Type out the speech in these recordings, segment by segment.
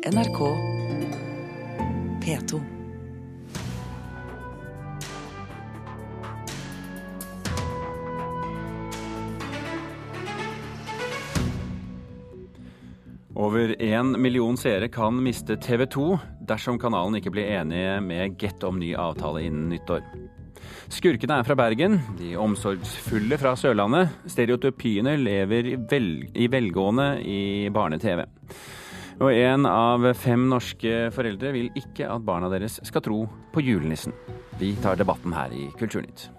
NRK P2. Over én million seere kan miste TV 2 dersom kanalen ikke blir enige med Get om ny avtale innen nyttår. Skurkene er fra Bergen, de omsorgsfulle fra Sørlandet. Stereotypiene lever i, vel, i velgående i barne-TV. Og en av fem norske foreldre vil ikke at barna deres skal tro på julenissen. Vi tar debatten her i Kulturnytt.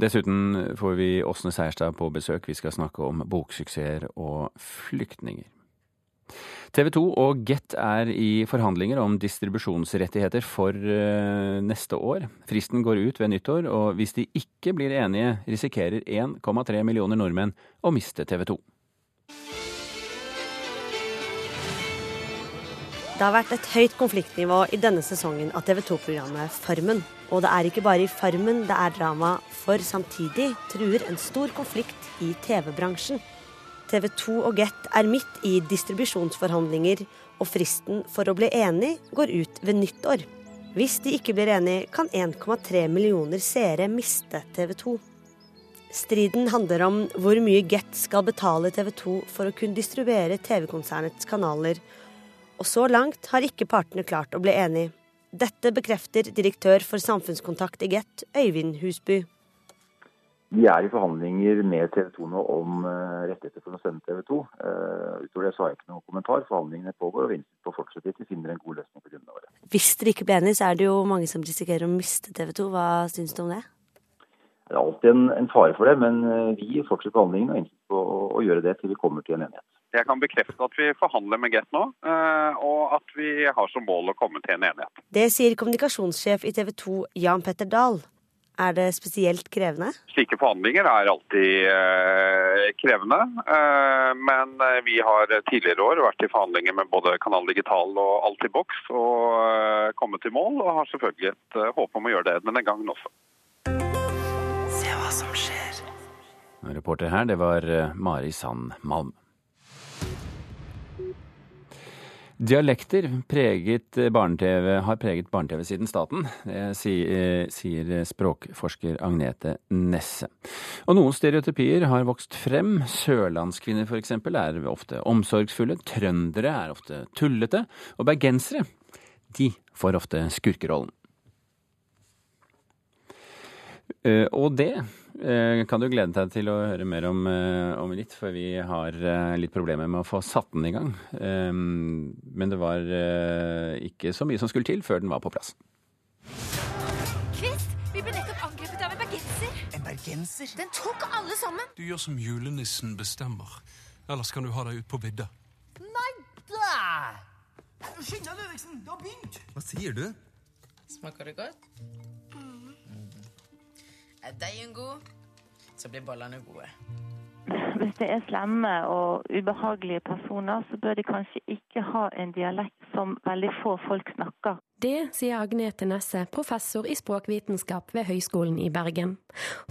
Dessuten får vi Åsne Seierstad på besøk. Vi skal snakke om boksuksesser og flyktninger. TV 2 og Get er i forhandlinger om distribusjonsrettigheter for uh, neste år. Fristen går ut ved nyttår, og hvis de ikke blir enige, risikerer 1,3 millioner nordmenn å miste TV 2. Det har vært et høyt konfliktnivå i denne sesongen av TV 2-programmet Farmen. Og det er ikke bare i Farmen det er drama, for samtidig truer en stor konflikt i TV-bransjen. TV 2 og Get er midt i distribusjonsforhandlinger, og fristen for å bli enig går ut ved nyttår. Hvis de ikke blir enige, kan 1,3 millioner seere miste TV 2. Striden handler om hvor mye Get skal betale TV 2 for å kunne distribuere TV-konsernets kanaler, og så langt har ikke partene klart å bli enige. Dette bekrefter direktør for samfunnskontakt i Get, Øyvind Husby. Vi er i forhandlinger med TV 2 nå om uh, rettigheter for å sende TV 2. Uh, utover det så har jeg ikke noen kommentar. Forhandlingene pågår, og vi på å fortsette til vi finner en god løsning på av det. Hvis dere ikke blir enige, så er det jo mange som risikerer å miste TV 2. Hva syns du om det? Det er alltid en, en fare for det, men uh, vi fortsetter forhandlingene og er innstilt på å, å, gjøre det til vi kommer til en enighet. Jeg kan bekrefte at vi forhandler med Get nå, uh, og at vi har som mål å komme til en enighet. Det sier kommunikasjonssjef i TV 2 Jan Petter Dahl. Er det spesielt krevende? Slike forhandlinger er alltid eh, krevende. Eh, men eh, vi har tidligere år vært i forhandlinger med både Kanal Digital og Altibox og eh, kommet til mål, og har selvfølgelig et eh, håp om å gjøre det denne gangen også. Se hva som skjer. Reporter her, det var eh, Mari Sand Malm. Dialekter preget har preget barne-TV siden staten, det sier språkforsker Agnete Nesse. Og noen stereotypier har vokst frem. Sørlandskvinner f.eks. er ofte omsorgsfulle, trøndere er ofte tullete, og bergensere de får ofte skurkerollen. Og det kan du glede deg til å høre mer om, om, litt, for vi har litt problemer med å få satt den i gang. Men det var ikke så mye som skulle til før den var på plass. Kvist, vi ble nettopp angrepet av en bergenser. En bergenser? Den tok alle sammen. Du gjør som julenissen bestemmer. Ellers kan du ha deg ut på vidda. Nei da! Skynd deg, Ludvigsen. Det har begynt. Hva sier du? Smaker det godt? Er deigen god, så blir bollene gode. Hvis det er slemme og ubehagelige personer, så bør de kanskje ikke ha en dialekt som veldig få folk snakker. Det sier Agnete Nesse, professor i språkvitenskap ved Høgskolen i Bergen.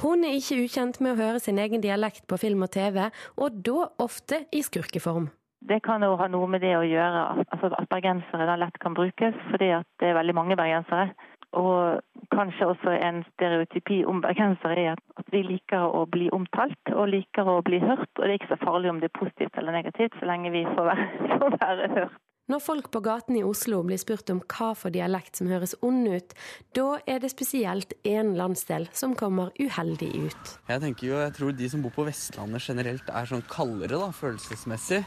Hun er ikke ukjent med å høre sin egen dialekt på film og TV, og da ofte i skurkeform. Det kan jo ha noe med det å gjøre altså at bergensere da lett kan brukes, fordi det er veldig mange bergensere. Og kanskje også en stereotypi om bergensere er at vi liker å bli omtalt og liker å bli hørt. Og det er ikke så farlig om det er positivt eller negativt, så lenge vi får være, får være hørt. Når folk på gaten i Oslo blir spurt om hva for dialekt som høres ond ut, da er det spesielt én landsdel som kommer uheldig ut. Jeg tenker jo, jeg tror de som bor på Vestlandet generelt er sånn kaldere, da, følelsesmessig.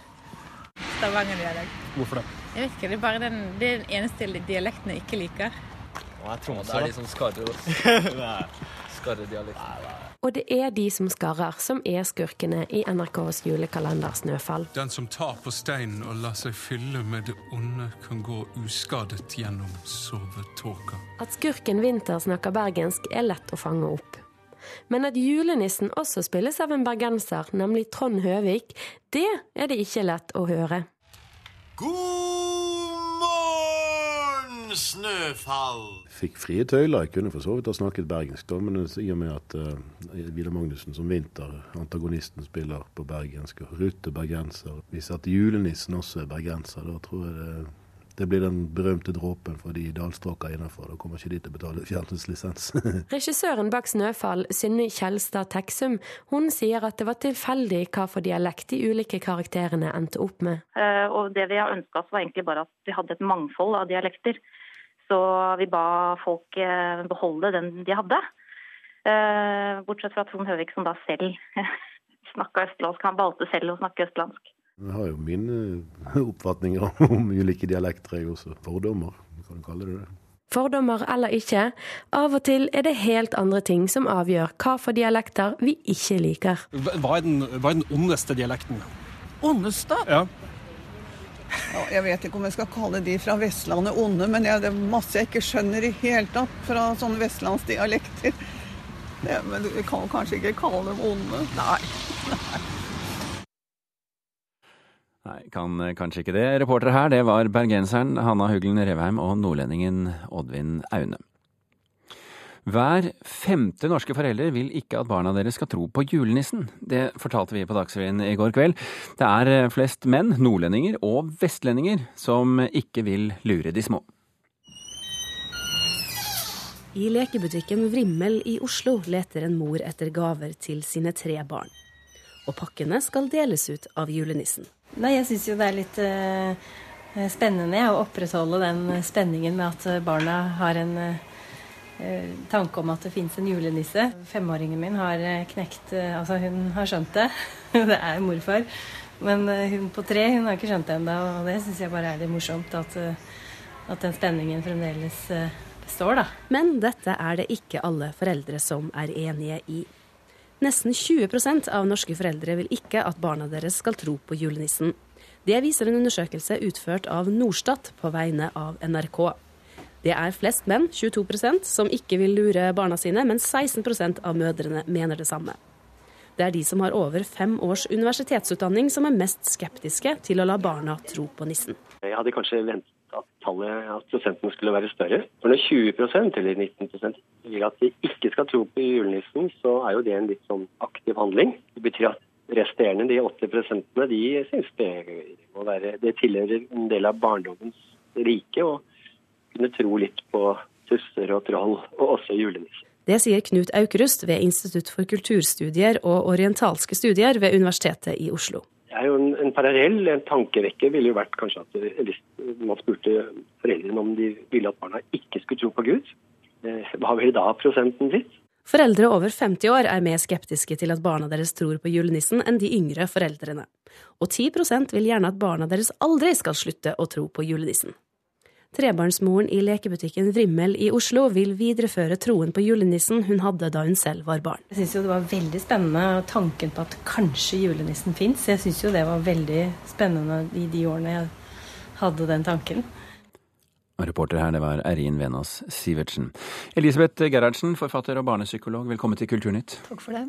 Stavanger-dialekt. Hvorfor det? Jeg vet ikke, Det er bare den, det er den eneste dialekten jeg ikke liker. Nei, Tromsø. Det er de som skarrer. Skarredialekt. Og det er de som skarrer, som er skurkene i NRKs julekalender Snøfall. Den som tar på steinen og lar seg fylle med det onde, kan gå uskadet gjennom sovetåka. At skurken Vinter snakker bergensk, er lett å fange opp. Men at julenissen også spilles av en bergenser, nemlig Trond Høvik, det er det ikke lett å høre. God morgen! snøfall. Fikk frie tøyler. Jeg kunne for så vidt ha snakket bergensk, da, men i og med at uh, Vidar Magnussen som vinter, antagonisten, spiller på bergensk, og Rutte bergenser Hvis at julenissen også er bergenser, da tror jeg det det blir den berømte dråpen for de dalstråka innafor. Da kommer ikke de til å betale fjernsynslisens. Regissøren bak 'Snøfall', Synne Kjelstad Teksum, hun sier at det var tilfeldig hva for dialekt de ulike karakterene endte opp med. Uh, og det vi har ønska oss, var egentlig bare at vi hadde et mangfold av dialekter. Så vi ba folk uh, beholde den de hadde. Uh, bortsett fra Trond Høvik, som da selv snakka østlandsk. Han valgte selv å snakke østlandsk. Jeg har jo mine oppfatninger om ulike dialekter, jeg også. Fordommer, kan du kalle det det. Fordommer eller ikke, av og til er det helt andre ting som avgjør hva for dialekter vi ikke liker. Hva er den, hva er den ondeste dialekten? Ondeste? Ja. Jeg vet ikke om jeg skal kalle de fra Vestlandet onde, men det er masse jeg ikke skjønner i hele tatt fra sånne vestlandsdialekter. Det, men du kan kanskje ikke kalle dem onde. Nei. Nei. Nei, kan kanskje ikke det. Reportere her, det var bergenseren Hanna Huglen Revheim og nordlendingen Oddvin Aune. Hver femte norske forelder vil ikke at barna deres skal tro på julenissen. Det fortalte vi på Dagsrevyen i går kveld. Det er flest menn, nordlendinger og vestlendinger, som ikke vil lure de små. I lekebutikken Vrimmel i Oslo leter en mor etter gaver til sine tre barn. Og pakkene skal deles ut av julenissen. Nei, jeg syns jo det er litt uh, spennende å opprettholde den spenningen med at barna har en uh, tanke om at det fins en julenisse. Femåringen min har knekt uh, Altså, hun har skjønt det. det er morfar. Men hun på tre hun har ikke skjønt det ennå, og det syns jeg bare er litt morsomt. At, at den spenningen fremdeles består, da. Men dette er det ikke alle foreldre som er enige i. Nesten 20% av norske foreldre vil ikke at barna deres skal tro på julenissen. Det viser en undersøkelse utført av Norstat på vegne av NRK. Det er flest menn, 22% som ikke vil lure barna sine, men 16% av mødrene mener det samme. Det er de som har over fem års universitetsutdanning som er mest skeptiske til å la barna tro på nissen. Jeg hadde kanskje ventet at, tallet, at prosenten skulle være større. For når 20% eller 19% vil at de ikke skal tro på julenissen, så er jo det en litt sånn aktiv handling. Det betyr at resterende, de 80 de syns det må være Det tilhører en del av barndommens rike å kunne tro litt på tusser og troll, og også julenissen. Det sier Knut Aukrust ved Institutt for kulturstudier og orientalske studier ved Universitetet i Oslo. Det er jo en, en parallell en tankevekker ville jo vært kanskje at hvis man spurte foreldrene om de ville at barna ikke skulle tro på Gud, hva ville da prosenten blitt? Foreldre over 50 år er mer skeptiske til at barna deres tror på julenissen enn de yngre foreldrene. Og 10% vil gjerne at barna deres aldri skal slutte å tro på julenissen. Trebarnsmoren i lekebutikken Vrimmel i Oslo vil videreføre troen på julenissen hun hadde da hun selv var barn. Jeg syns det var veldig spennende tanken på at kanskje julenissen fins. Jeg syns jo det var veldig spennende i de årene jeg hadde den tanken. Reporter her, det var Erin Venås Sivertsen. Elisabeth Gerhardsen, forfatter og barnepsykolog, velkommen til Kulturnytt. Takk for det.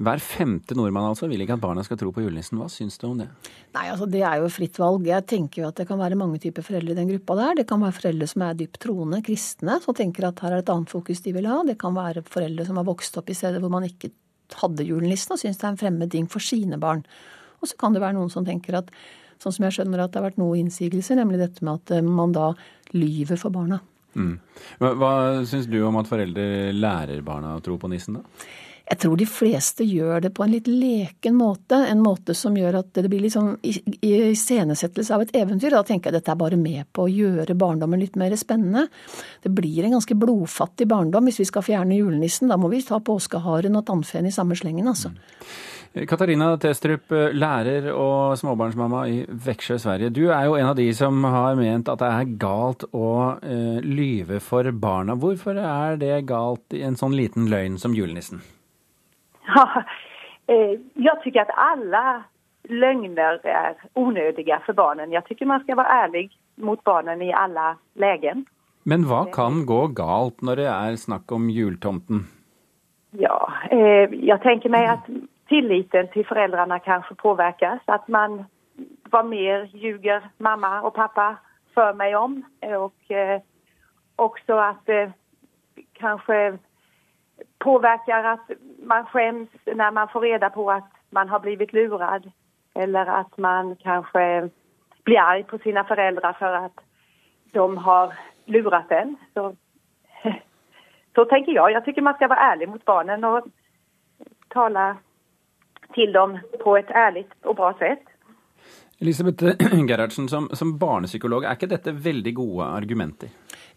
Hver femte nordmann altså vil ikke at barna skal tro på julenissen. Hva syns du om det? Nei, altså Det er jo fritt valg. Jeg tenker jo at det kan være mange typer foreldre i den gruppa der. Det kan være foreldre som er dypt troende, kristne, som tenker at her er et annet fokus de vil ha. Det kan være foreldre som har vokst opp i steder hvor man ikke hadde julenissen og syns det er en fremmed ting for sine barn. Og så kan det være noen som tenker at sånn som jeg skjønner at det har vært noe innsigelser, nemlig dette med at man da lyver for barna. Mm. Hva, hva syns du om at foreldre lærer barna å tro på nissen, da? Jeg tror de fleste gjør det på en litt leken måte, en måte som gjør at det blir litt sånn iscenesettelse av et eventyr. Da tenker jeg at dette er bare med på å gjøre barndommen litt mer spennende. Det blir en ganske blodfattig barndom hvis vi skal fjerne julenissen. Da må vi ta påskeharen og tannfeen i samme slengen, altså. Katarina Testrup, lærer og småbarnsmamma i Veksjø, Sverige. Du er jo en av de som har ment at det er galt å uh, lyve for barna. Hvorfor er det galt i en sånn liten løgn som julenissen? Ja, eh, jeg syns at alle løgner er unødige for barnen. Jeg syns man skal være ærlig mot barnen i alle leger. Men hva kan gå galt når det er snakk om jultomten? Ja, eh, jag tänker mig att tilliten till föräldrarna kanske påverkas. Att man, vad mer ljuger mamma och pappa för mig om? Och eh, också att det kanske påverkar att man skäms när man får reda på att man har blivit lurad. Eller att man kanske blir arg på sina föräldrar för att de har lurat en. Så, så tänker jag. Jag tycker man ska vara ärlig mot barnen och tala till dem på et ærlig og bra sett. Elisabeth Gerhardsen, som, som barnepsykolog, er ikke dette veldig gode argumenter?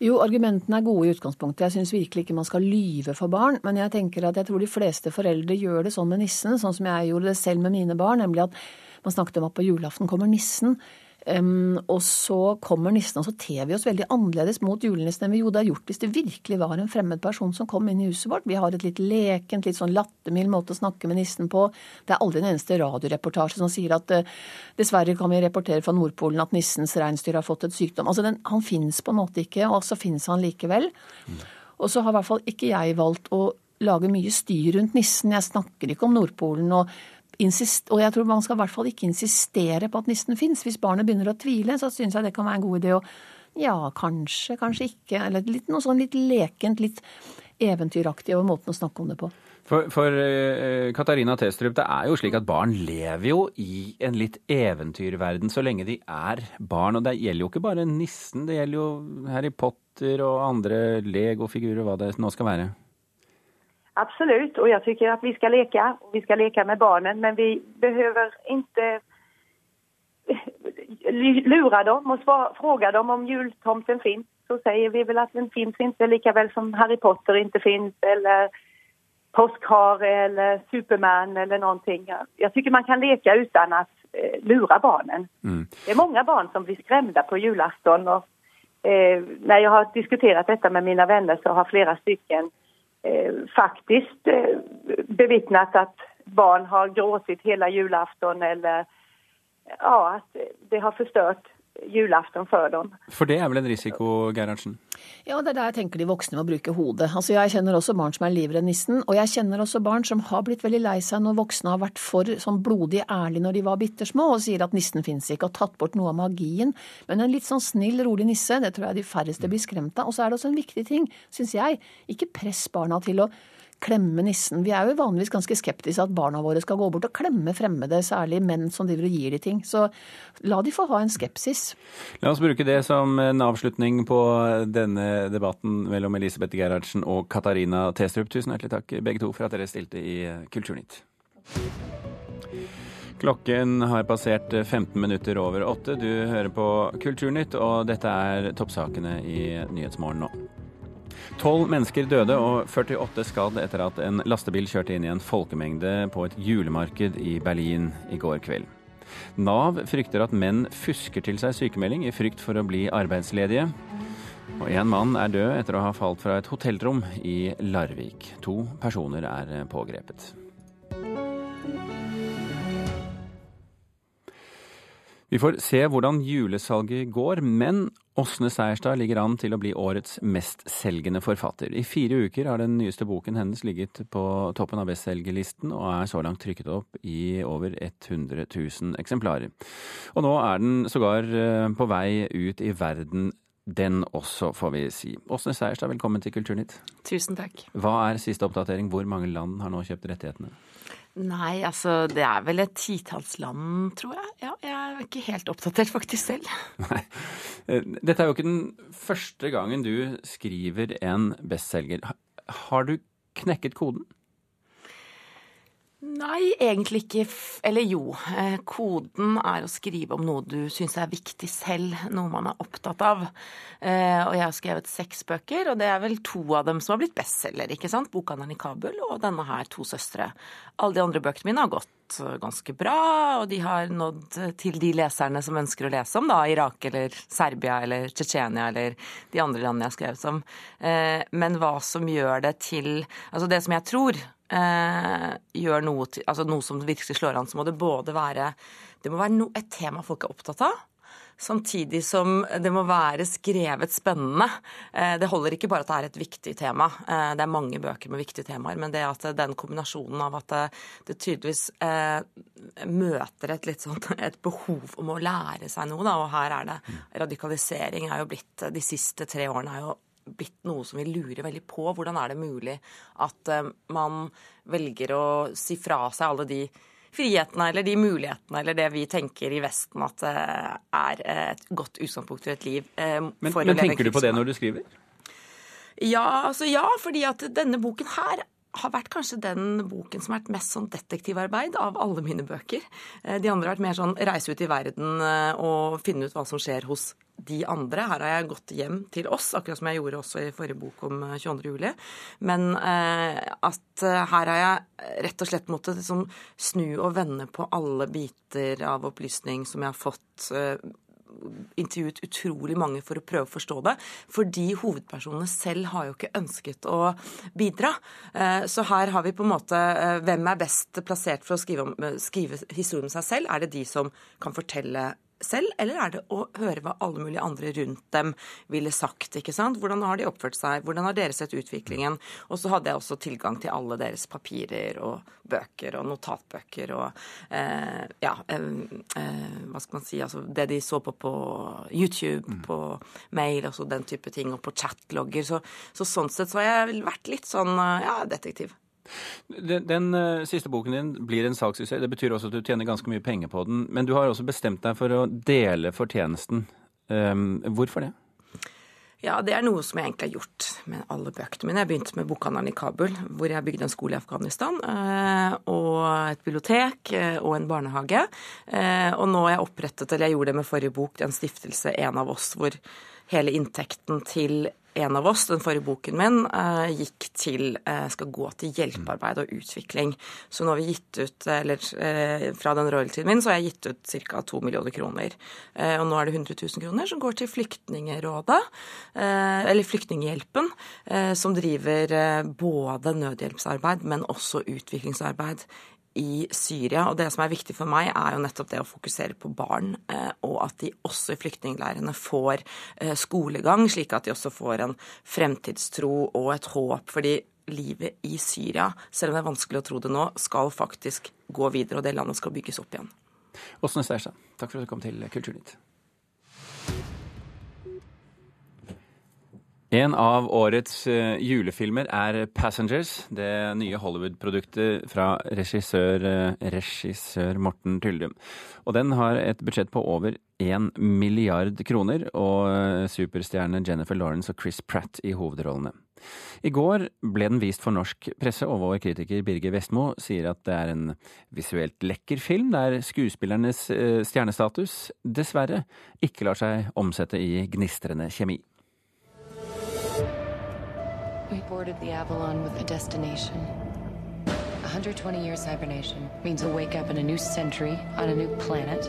Jo, argumentene er gode i utgangspunktet. Jeg syns virkelig ikke man skal lyve for barn. Men jeg tenker at jeg tror de fleste foreldre gjør det sånn med nissen, sånn som jeg gjorde det selv med mine barn. Nemlig at man snakket om at på julaften kommer nissen. Um, og så kommer nissen, og så ter vi oss veldig annerledes mot julenissen enn vi jo hadde gjort hvis det virkelig var en fremmed person som kom inn i huset vårt. Vi har et litt lekent, litt sånn lattermild måte å snakke med nissen på. Det er aldri en eneste radioreportasje som sier at uh, dessverre kan vi reportere fra Nordpolen at nissens reinsdyr har fått et sykdom. Altså den, Han finnes på en måte ikke, og så finnes han likevel. Mm. Og så har i hvert fall ikke jeg valgt å lage mye styr rundt nissen. Jeg snakker ikke om Nordpolen og insist, og jeg tror man skal i hvert fall ikke insistere på at nissen fins. Hvis barnet begynner å tvile, så syns jeg det kan være en god idé å ja, kanskje, kanskje ikke. Eller litt, noe sånn litt lekent, litt eventyraktig over måten å snakke om det på. For, for uh, Katarina Testrup, det er jo slik at barn lever jo i en litt eventyrverden så lenge de er barn. Og det gjelder jo ikke bare nissen, det gjelder jo Harry Potter og andre legofigurer, hva det nå skal være. Absolut, och jag tycker att vi ska leka. Vi ska leka med barnen, men vi behöver inte lura dem och fråga dem om jultomten finns. Så säger vi väl att den finns inte, lika väl som Harry Potter inte finns eller påskhare eller Superman eller någonting. Jag tycker man kan leka utan att eh, lura barnen. Mm. Det är många barn som blir skrämda på julafton och eh, när jag har diskuterat detta med mina vänner så har flera stycken Eh, faktiskt at bevittnat att barn har gråtit hele julafton eller ja, at det har förstört julaften for dem. For det er vel en risiko, Gerhardsen? Ja, det er der jeg tenker de voksne må bruke hodet. Altså, Jeg kjenner også barn som er livredde nissen, og jeg kjenner også barn som har blitt veldig lei seg når voksne har vært for sånn blodig ærlige når de var bitte små og sier at nissen fins ikke, og tatt bort noe av magien. Men en litt sånn snill, rolig nisse, det tror jeg de færreste blir skremt av. Og så er det også en viktig ting, syns jeg, ikke press barna til å klemme nissen. Vi er jo vanligvis ganske skeptiske at barna våre skal gå bort og klemme fremmede, særlig menn som driver og gir de ting. Så la de få ha en skepsis. La oss bruke det som en avslutning på denne debatten mellom Elisabeth Gerhardsen og Katarina Testrup. Tusen hjertelig takk begge to for at dere stilte i Kulturnytt. Klokken har passert 15 minutter over åtte. Du hører på Kulturnytt, og dette er toppsakene i Nyhetsmorgen nå. Tolv mennesker døde og 48 skadd etter at en lastebil kjørte inn i en folkemengde på et julemarked i Berlin i går kveld. Nav frykter at menn fusker til seg sykemelding i frykt for å bli arbeidsledige. Og en mann er død etter å ha falt fra et hotellrom i Larvik. To personer er pågrepet. Vi får se hvordan julesalget går, men Åsne Seierstad ligger an til å bli årets mestselgende forfatter. I fire uker har den nyeste boken hennes ligget på toppen av bestselgerlisten, og er så langt trykket opp i over 100 000 eksemplarer. Og nå er den sågar eh, på vei ut i verden den også, får vi si. Åsne Seierstad, velkommen til Kulturnytt. Tusen takk. Hva er siste oppdatering? Hvor mange land har nå kjøpt rettighetene? Nei, altså det er vel et titalls land, tror jeg. Ja, jeg er ikke helt oppdatert faktisk selv. Nei. Dette er jo ikke den første gangen du skriver en bestselger. Har du knekket koden? Nei, egentlig ikke. Eller jo. Eh, koden er å skrive om noe du syns er viktig selv, noe man er opptatt av. Eh, og jeg har skrevet seks bøker, og det er vel to av dem som har blitt bestselger. ikke sant? 'Bokhandelen i Kabul' og denne her, 'To søstre'. Alle de andre bøkene mine har gått eh, ganske bra, og de har nådd til de leserne som ønsker å lese om da, Irak eller Serbia eller Tsjetsjenia eller de andre landene jeg har skrevet om. Men hva som gjør det til Altså det som jeg tror eh, gjør noe, til, altså noe som virkelig slår an, så må det både være Det må være no, et tema folk er opptatt av. Samtidig som det må være skrevet spennende. Eh, det holder ikke bare at det er et viktig tema. Eh, det er mange bøker med viktige temaer, men det at den kombinasjonen av at det, det tydeligvis eh, møter et litt sånn et behov om å lære seg noe, da, og her er det radikalisering er jo blitt De siste tre årene er jo blitt noe som vi lurer veldig på. Hvordan er det mulig at eh, man velger å si fra seg alle de frihetene eller de mulighetene eller det vi tenker i Vesten at eh, er et godt utgangspunkt for et liv. eh, Men, men tenker du på det når du skriver? Ja, altså ja, fordi at denne boken her har vært kanskje den boken som har vært mest sånn detektivarbeid av alle mine bøker. Eh, De andre har vært mer sånn reise ut i verden eh, og finne ut hva som skjer hos de andre. Her har jeg gått hjem til oss, akkurat som jeg gjorde også i forrige bok om eh, 22. juli. Men eh, at eh, her har jeg rett og slett måttet liksom snu og vende på alle biter av opplysning som jeg har fått. eh, intervjuet utrolig mange for å prøve å forstå det. Fordi hovedpersonene selv har jo ikke ønsket å bidra. Eh, Så her har vi på en måte eh, Hvem er best plassert for å skrive, om, eh, skrive historien om seg selv? Er det de som kan fortelle selv, eller er det å høre hva alle mulige andre rundt dem ville sagt? ikke sant? Hvordan har de oppført seg? Hvordan har dere sett utviklingen? Og så hadde jeg også tilgang til alle deres papirer og bøker og notatbøker og eh, ja, eh, eh, hva skal man si, altså det de så på på YouTube, på mail, altså den type ting, og på chatlogger. Så, så sånn sett så har jeg vært litt sånn eh, ja, detektiv. Den, den uh, siste boken din blir en salgssuksess. Det betyr også at du tjener ganske mye penger på den. Men du har også bestemt deg for å dele fortjenesten. Um, hvorfor det? Ja, det er noe som jeg egentlig har gjort med alle bøkene mine. Jeg begynte med bokhandelen i Kabul, hvor jeg bygde en skole i Afghanistan. eh, Og et bibliotek eh, og en barnehage. Eh, Og nå har jeg opprettet, eller jeg gjorde det med forrige bok, en stiftelse, En av oss, hvor hele inntekten til en av oss, den forrige boken min, eh, gikk til, eh, skal gå til hjelpearbeid og utvikling. Så nå har vi gitt ut, eller eh, fra den royaltyen min, så har jeg gitt ut ca. 2 millioner kroner. Og nå er det 100 000 kroner som går til Flyktningerådet, eller Flyktninghjelpen, som driver både nødhjelpsarbeid, men også utviklingsarbeid i Syria. Og det som er viktig for meg, er jo nettopp det å fokusere på barn, eh, og at de også i flyktningleirene får eh, skolegang, slik at de også får en fremtidstro og et håp. Fordi livet i Syria, selv om det er vanskelig å tro det nå, skal faktisk gå videre, og det landet skal bygges opp igjen. Åsne Seierstad, takk for at du kom til Kulturnytt. En av årets eh, julefilmer er 'Passengers', det nye Hollywood-produktet fra regissør, eh, regissør Morten Tyldum. Og den har et budsjett på over én milliard kroner, og eh, superstjerne Jennifer Lawrence og Chris Pratt i hovedrollene. I går ble den vist for norsk presse, og vår kritiker Birger Vestmo sier at det er en visuelt lekker film, der skuespillernes stjernestatus dessverre ikke lar seg omsette i gnistrende kjemi. We boarded the Avalon with a destination. 120 years hibernation means a wake up in a new century on a new planet.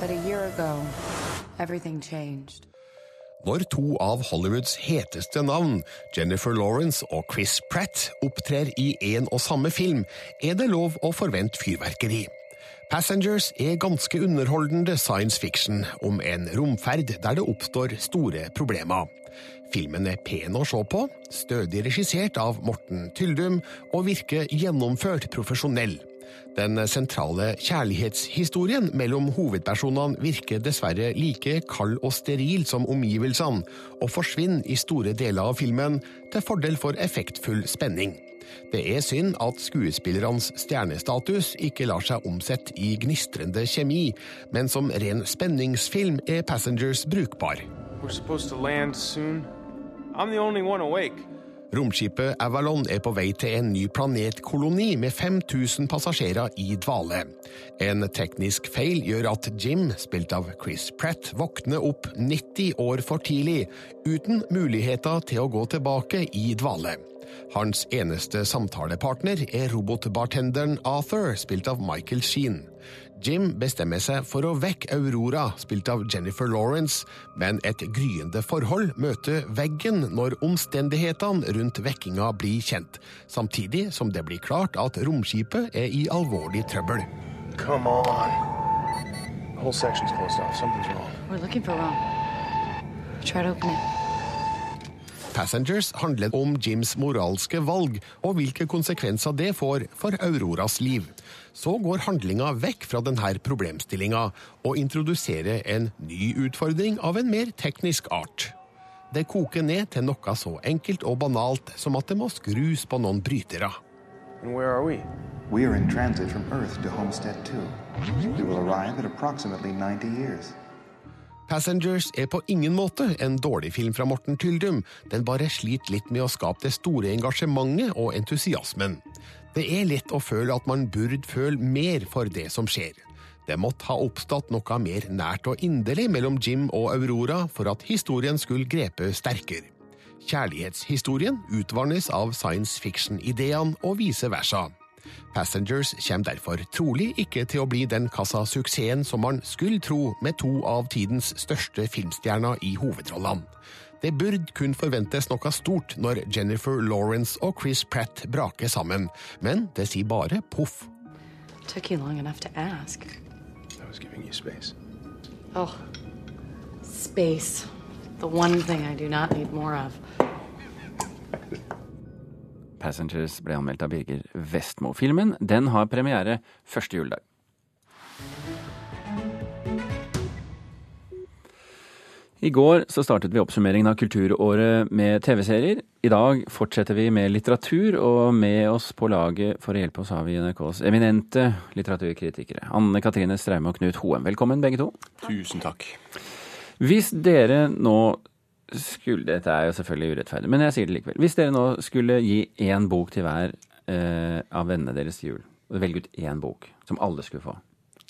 But a year ago, everything changed. Når to av Hollywoods heteste navn, Jennifer Lawrence og Chris Pratt, opptrer i en og samme film, er det lov å forvente fyrverkeri. Passengers er ganske underholdende science fiction om en romferd der det oppstår store problemer. Filmen er pen å se på, stødig regissert av Morten Tyldum og virker gjennomført profesjonell. Den sentrale kjærlighetshistorien mellom hovedpersonene virker dessverre like kald og steril som omgivelsene, og forsvinner i store deler av filmen til fordel for effektfull spenning. Det er synd at skuespillernes stjernestatus ikke lar seg omsette i gnistrende kjemi, men som ren spenningsfilm er Passengers brukbar. We're. Romskipet Avalon er på vei til en ny planetkoloni med 5000 passasjerer i dvale. En teknisk feil gjør at Jim, spilt av Chris Pratt, våkner opp 90 år for tidlig, uten muligheter til å gå tilbake i dvale. Hans eneste samtalepartner er robotbartenderen Arthur, spilt av Michael Sheen. Jim bestemmer seg for å vekke Aurora, spilt av Jennifer Lawrence, men et gryende forhold møter veggen når omstendighetene rundt vekkinga blir kjent, samtidig som det blir klart at romskipet er i alvorlig trøbbel. Come on. The whole section's closed off. Something's wrong. We're looking for Ron. Try to open it. Passengers handler om Jims moralske valg og hvilke konsekvenser det får for Auroras liv. Så går handlinga vekk fra denne problemstillinga og introduserer en ny utfordring av en mer teknisk art. det koker ned til noe så enkelt og banalt som at det må skrus på noen brytere. And where are we? We are in transit from Earth to Homestead 2. We will arrive at approximately 90 years. Passengers er på ingen måte en dårlig film fra Morten Tyldum. Den bare sliter litt med å skape det store engasjementet og entusiasmen. Det er lett å føle at man burde føle mer for det som skjer. Det måtte ha oppstått noe mer nært og inderlig mellom Jim og Aurora for at historien skulle grepe sterkere. Kjærlighetshistorien utvannes av science fiction-ideene og vice versa. Passengers kommer derfor trolig ikke til å bli den kassasuksessen som man skulle tro med to av tidens største filmstjerner i hovedrollene. Det burde kun forventes noe stort når Jennifer Lawrence og Chris Pratt braker sammen, men det sier bare poff. Took you long enough to ask. I was giving you space. Oh, space. The one thing I do not need more of. Passengers ble anmeldt av Birger Vestmo. Filmen den har premiere første juledag. I går så startet vi oppsummeringen av kulturåret med TV-serier. I dag fortsetter vi med litteratur, og med oss på laget for å hjelpe oss har vi NRKs eminente litteraturkritikere. Anne Katrine Straume og Knut Hoem. Velkommen, begge to. Tusen takk. Hvis dere nå skulle Dette er jo selvfølgelig urettferdig, men jeg sier det likevel. Hvis dere nå skulle gi én bok til hver eh, av vennene deres til jul, og velge ut én bok som alle skulle få,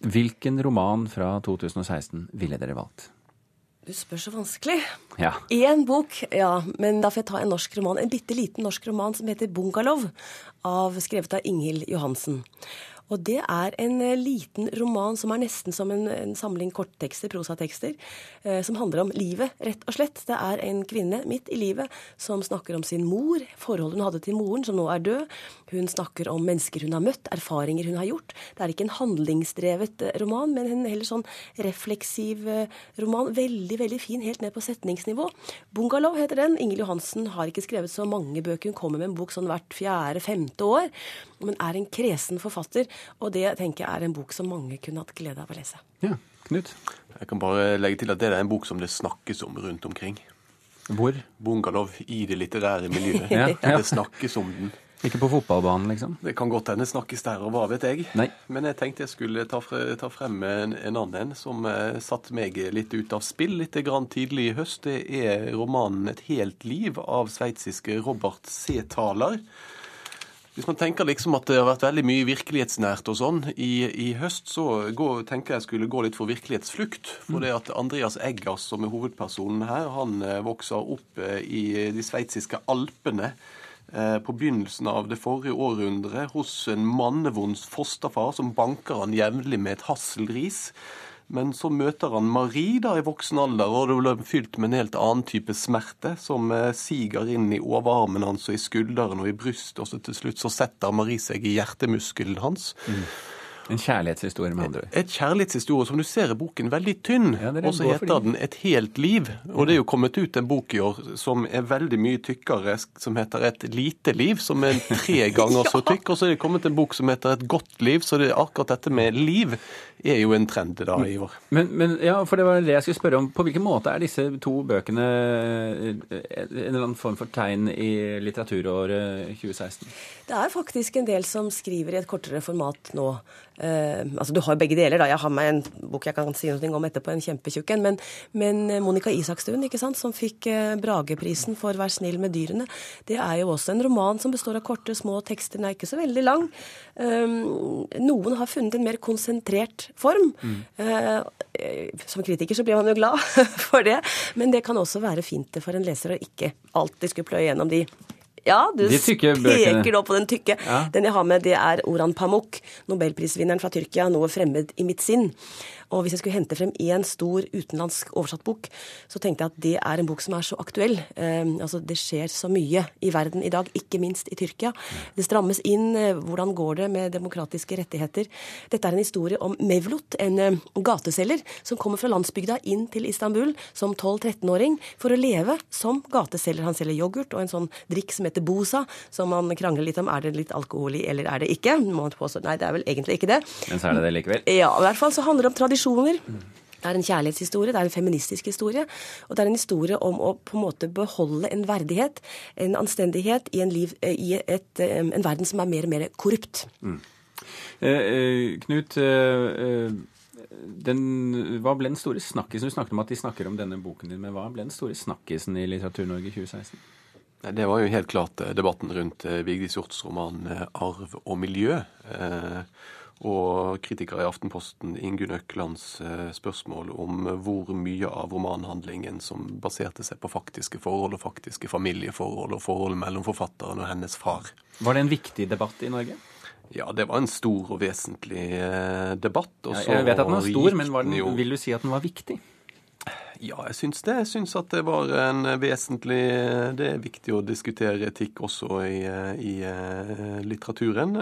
hvilken roman fra 2016 ville dere valgt? Du spør så vanskelig. Ja. Én bok, ja, men da får jeg ta en norsk roman. En bitte liten norsk roman som heter 'Bungalow', av, skrevet av Inghild Johansen. Og det er en eh, liten roman som er nesten som en, en samling korttekster, prosatekster, eh, som handler om livet, rett og slett. Det er en kvinne midt i livet som snakker om sin mor, forholdet hun hadde til moren, som nå er død. Hun snakker om mennesker hun har møtt, erfaringer hun har gjort. Det er ikke en handlingsdrevet eh, roman, men en heller sånn refleksiv eh, roman. Veldig, veldig fin, helt ned på setningsnivå. 'Bungalow' heter den. Ingrid Johansen har ikke skrevet så mange bøker. Hun kommer med en bok sånn hvert fjerde-femte år, men er en kresen forfatter. Og det tenker jeg er en bok som mange kunne hatt glede av å lese. Ja, Knut? Jeg kan bare legge til at det er en bok som det snakkes om rundt omkring. Hvor? Bungalow i det litterære miljøet. Ja, ja. Det snakkes om den. Ikke på fotballbanen, liksom? Det kan godt hende snakkes der, og hva vet jeg. Nei. Men jeg tenkte jeg skulle ta, fre, ta frem en, en annen en som eh, satte meg litt ut av spill litt grann tidlig i høst. Det er romanen 'Et helt liv' av sveitsiske Robert C. Thaler. Hvis man tenker liksom at det har vært veldig mye virkelighetsnært og sånn i, i høst, så gå, tenker jeg skulle gå litt for virkelighetsflukt. For det at Andreas Eggers, som er hovedpersonen her, han eh, vokser opp eh, i de sveitsiske alpene eh, på begynnelsen av det forrige århundret hos en mannevond fosterfar som banker han jevnlig med et hasselris. Men så møter han Marie da i voksen alder, og det blir fylt med en helt annen type smerte, som eh, siger inn i overarmen hans og i skulderen og i brystet, og så til slutt så setter Marie seg i hjertemuskelen hans. En kjærlighetshistorie, med andre ord. Et kjærlighetshistorie som du ser i boken, veldig tynn. det er og så heter de. den Et helt liv. Og det er jo kommet ut en bok i år som er veldig mye tykkere, som heter Et lite liv, som er tre ganger så tykk. Og så er det kommet en bok som heter Et godt liv, så det er akkurat dette med liv er jo en trend da i år. Men, men ja, for det var det jeg skulle spørre om. På hvilken måte er disse to bøkene eh, en eller annen form for tegn i litteraturåret 2016? Det er faktisk en del som skriver i et kortere format nå. Eh, altså Du har begge deler. da. Jeg har med en bok jeg kan si noe om etterpå, en kjempetjukk en. Men, men Monica Isakstuen, ikke sant, som fikk uh, Brageprisen for 'Vær snill med dyrene', det er jo også en roman som består av korte, små tekster. Den er ikke så veldig lang. Um, noen har funnet en mer konsentrert form. Eh, som kritiker så blir man jo glad for det, men det kan også være fint for en leser å ikke alltid skulle pløye gjennom de ja, du peker nå på den tykke. Ja. Den jeg har med, det er Oran Pamuk, nobelprisvinneren fra Tyrkia, 'Noe fremmed i mitt sinn'. Og hvis jeg skulle hente frem én stor utenlandsk oversatt bok, så tenkte jeg at det er en bok som er så aktuell. Eh, altså Det skjer så mye i verden i dag, ikke minst i Tyrkia. Det strammes inn. Eh, hvordan går det med demokratiske rettigheter? Dette er en historie om Mevlut, en eh, gateselger som kommer fra landsbygda inn til Istanbul som 12-13-åring for å leve som gateselger. Han selger yoghurt og en sånn drikk som heter bosa, som man krangler litt om. Er det litt alkohol i, eller er det ikke? Må man påstå, Nei, det er vel egentlig ikke det. Men så er det det likevel. Ja, i hvert fall så handler det om tradisjoner. Det er en kjærlighetshistorie, det er en feministisk historie. Og det er en historie om å på en måte beholde en verdighet, en anstendighet, i en, liv, eh, i et, eh, en verden som er mer og mer korrupt. Mm. Eh, Knut, eh, den, hva ble den store snakkisen? Du snakket om at de snakker om denne boken din, men hva ble den store snakkisen i Litteratur-Norge 2016? Det var jo helt klart debatten rundt Vigdis Hjorts roman 'Arv og miljø'. Og kritiker i Aftenposten Ingunn Øklands spørsmål om hvor mye av romanhandlingen som baserte seg på faktiske forhold og faktiske familieforhold og forhold mellom forfatteren og hennes far. Var det en viktig debatt i Norge? Ja, det var en stor og vesentlig debatt. Ja, jeg vet at den var stor, men var den, vil du si at den var viktig? Ja, jeg syns det. Jeg syns at det var en vesentlig Det er viktig å diskutere etikk også i, i litteraturen.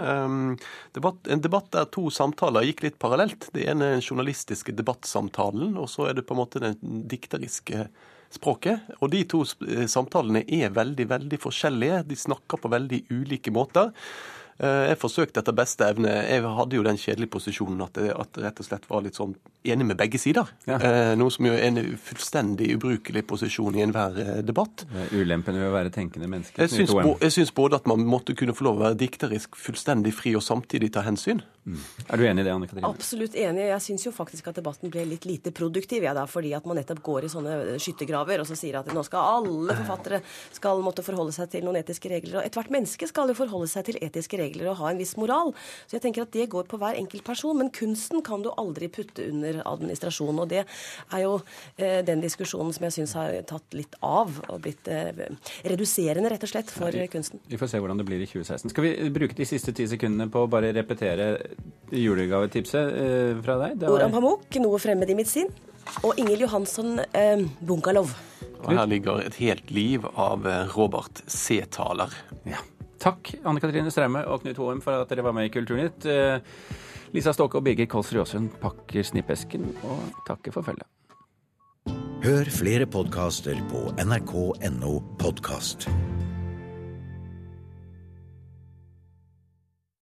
Det var en debatt der to samtaler gikk litt parallelt. Det ene er den journalistiske debattsamtalen, og så er det på en måte den dikteriske språket. Og de to samtalene er veldig, veldig forskjellige. De snakker på veldig ulike måter. Jeg forsøkte etter beste evne. Jeg hadde jo den kjedelige posisjonen at jeg at rett og slett var litt sånn enig med begge sider. Ja. Noe som jo er en fullstendig ubrukelig posisjon i enhver debatt. Er ulempen ved å være tenkende menneske. Jeg syns både at man måtte kunne få lov å være dikterisk fullstendig fri og samtidig ta hensyn. Mm. Er du enig i det, Anne Katrine? Absolutt enig. Jeg syns jo faktisk at debatten ble litt lite produktiv, ja, da, fordi at man nettopp går i sånne skyttergraver og så sier at nå skal alle forfattere skal måtte forholde seg til noen etiske regler. Og ethvert menneske skal jo forholde seg til etiske regler og ha en viss moral. Så jeg tenker at det går på hver enkelt person. Men kunsten kan du aldri putte under administrasjonen. Og det er jo eh, den diskusjonen som jeg syns har tatt litt av og blitt eh, reduserende, rett og slett, for ja, vi, kunsten. Vi får se hvordan det blir i 2016. Skal vi bruke de siste ti sekundene på å bare repetere julegavetipset eh, fra deg? Det var... Oran Pamuk, 'Noe fremmed i mitt sinn'. Og Ingil Johansson, eh, 'Bunkalov'. Og her ligger et helt liv av Robert C-taler. Ja. Takk, Anne Katrine Straume og Knut Hoem, for at dere var med i Kulturnytt. Lisa Ståke og Birger Kolsrud Aasund pakker snippesken og takker for følget. Hør flere podkaster på nrk.no podkast.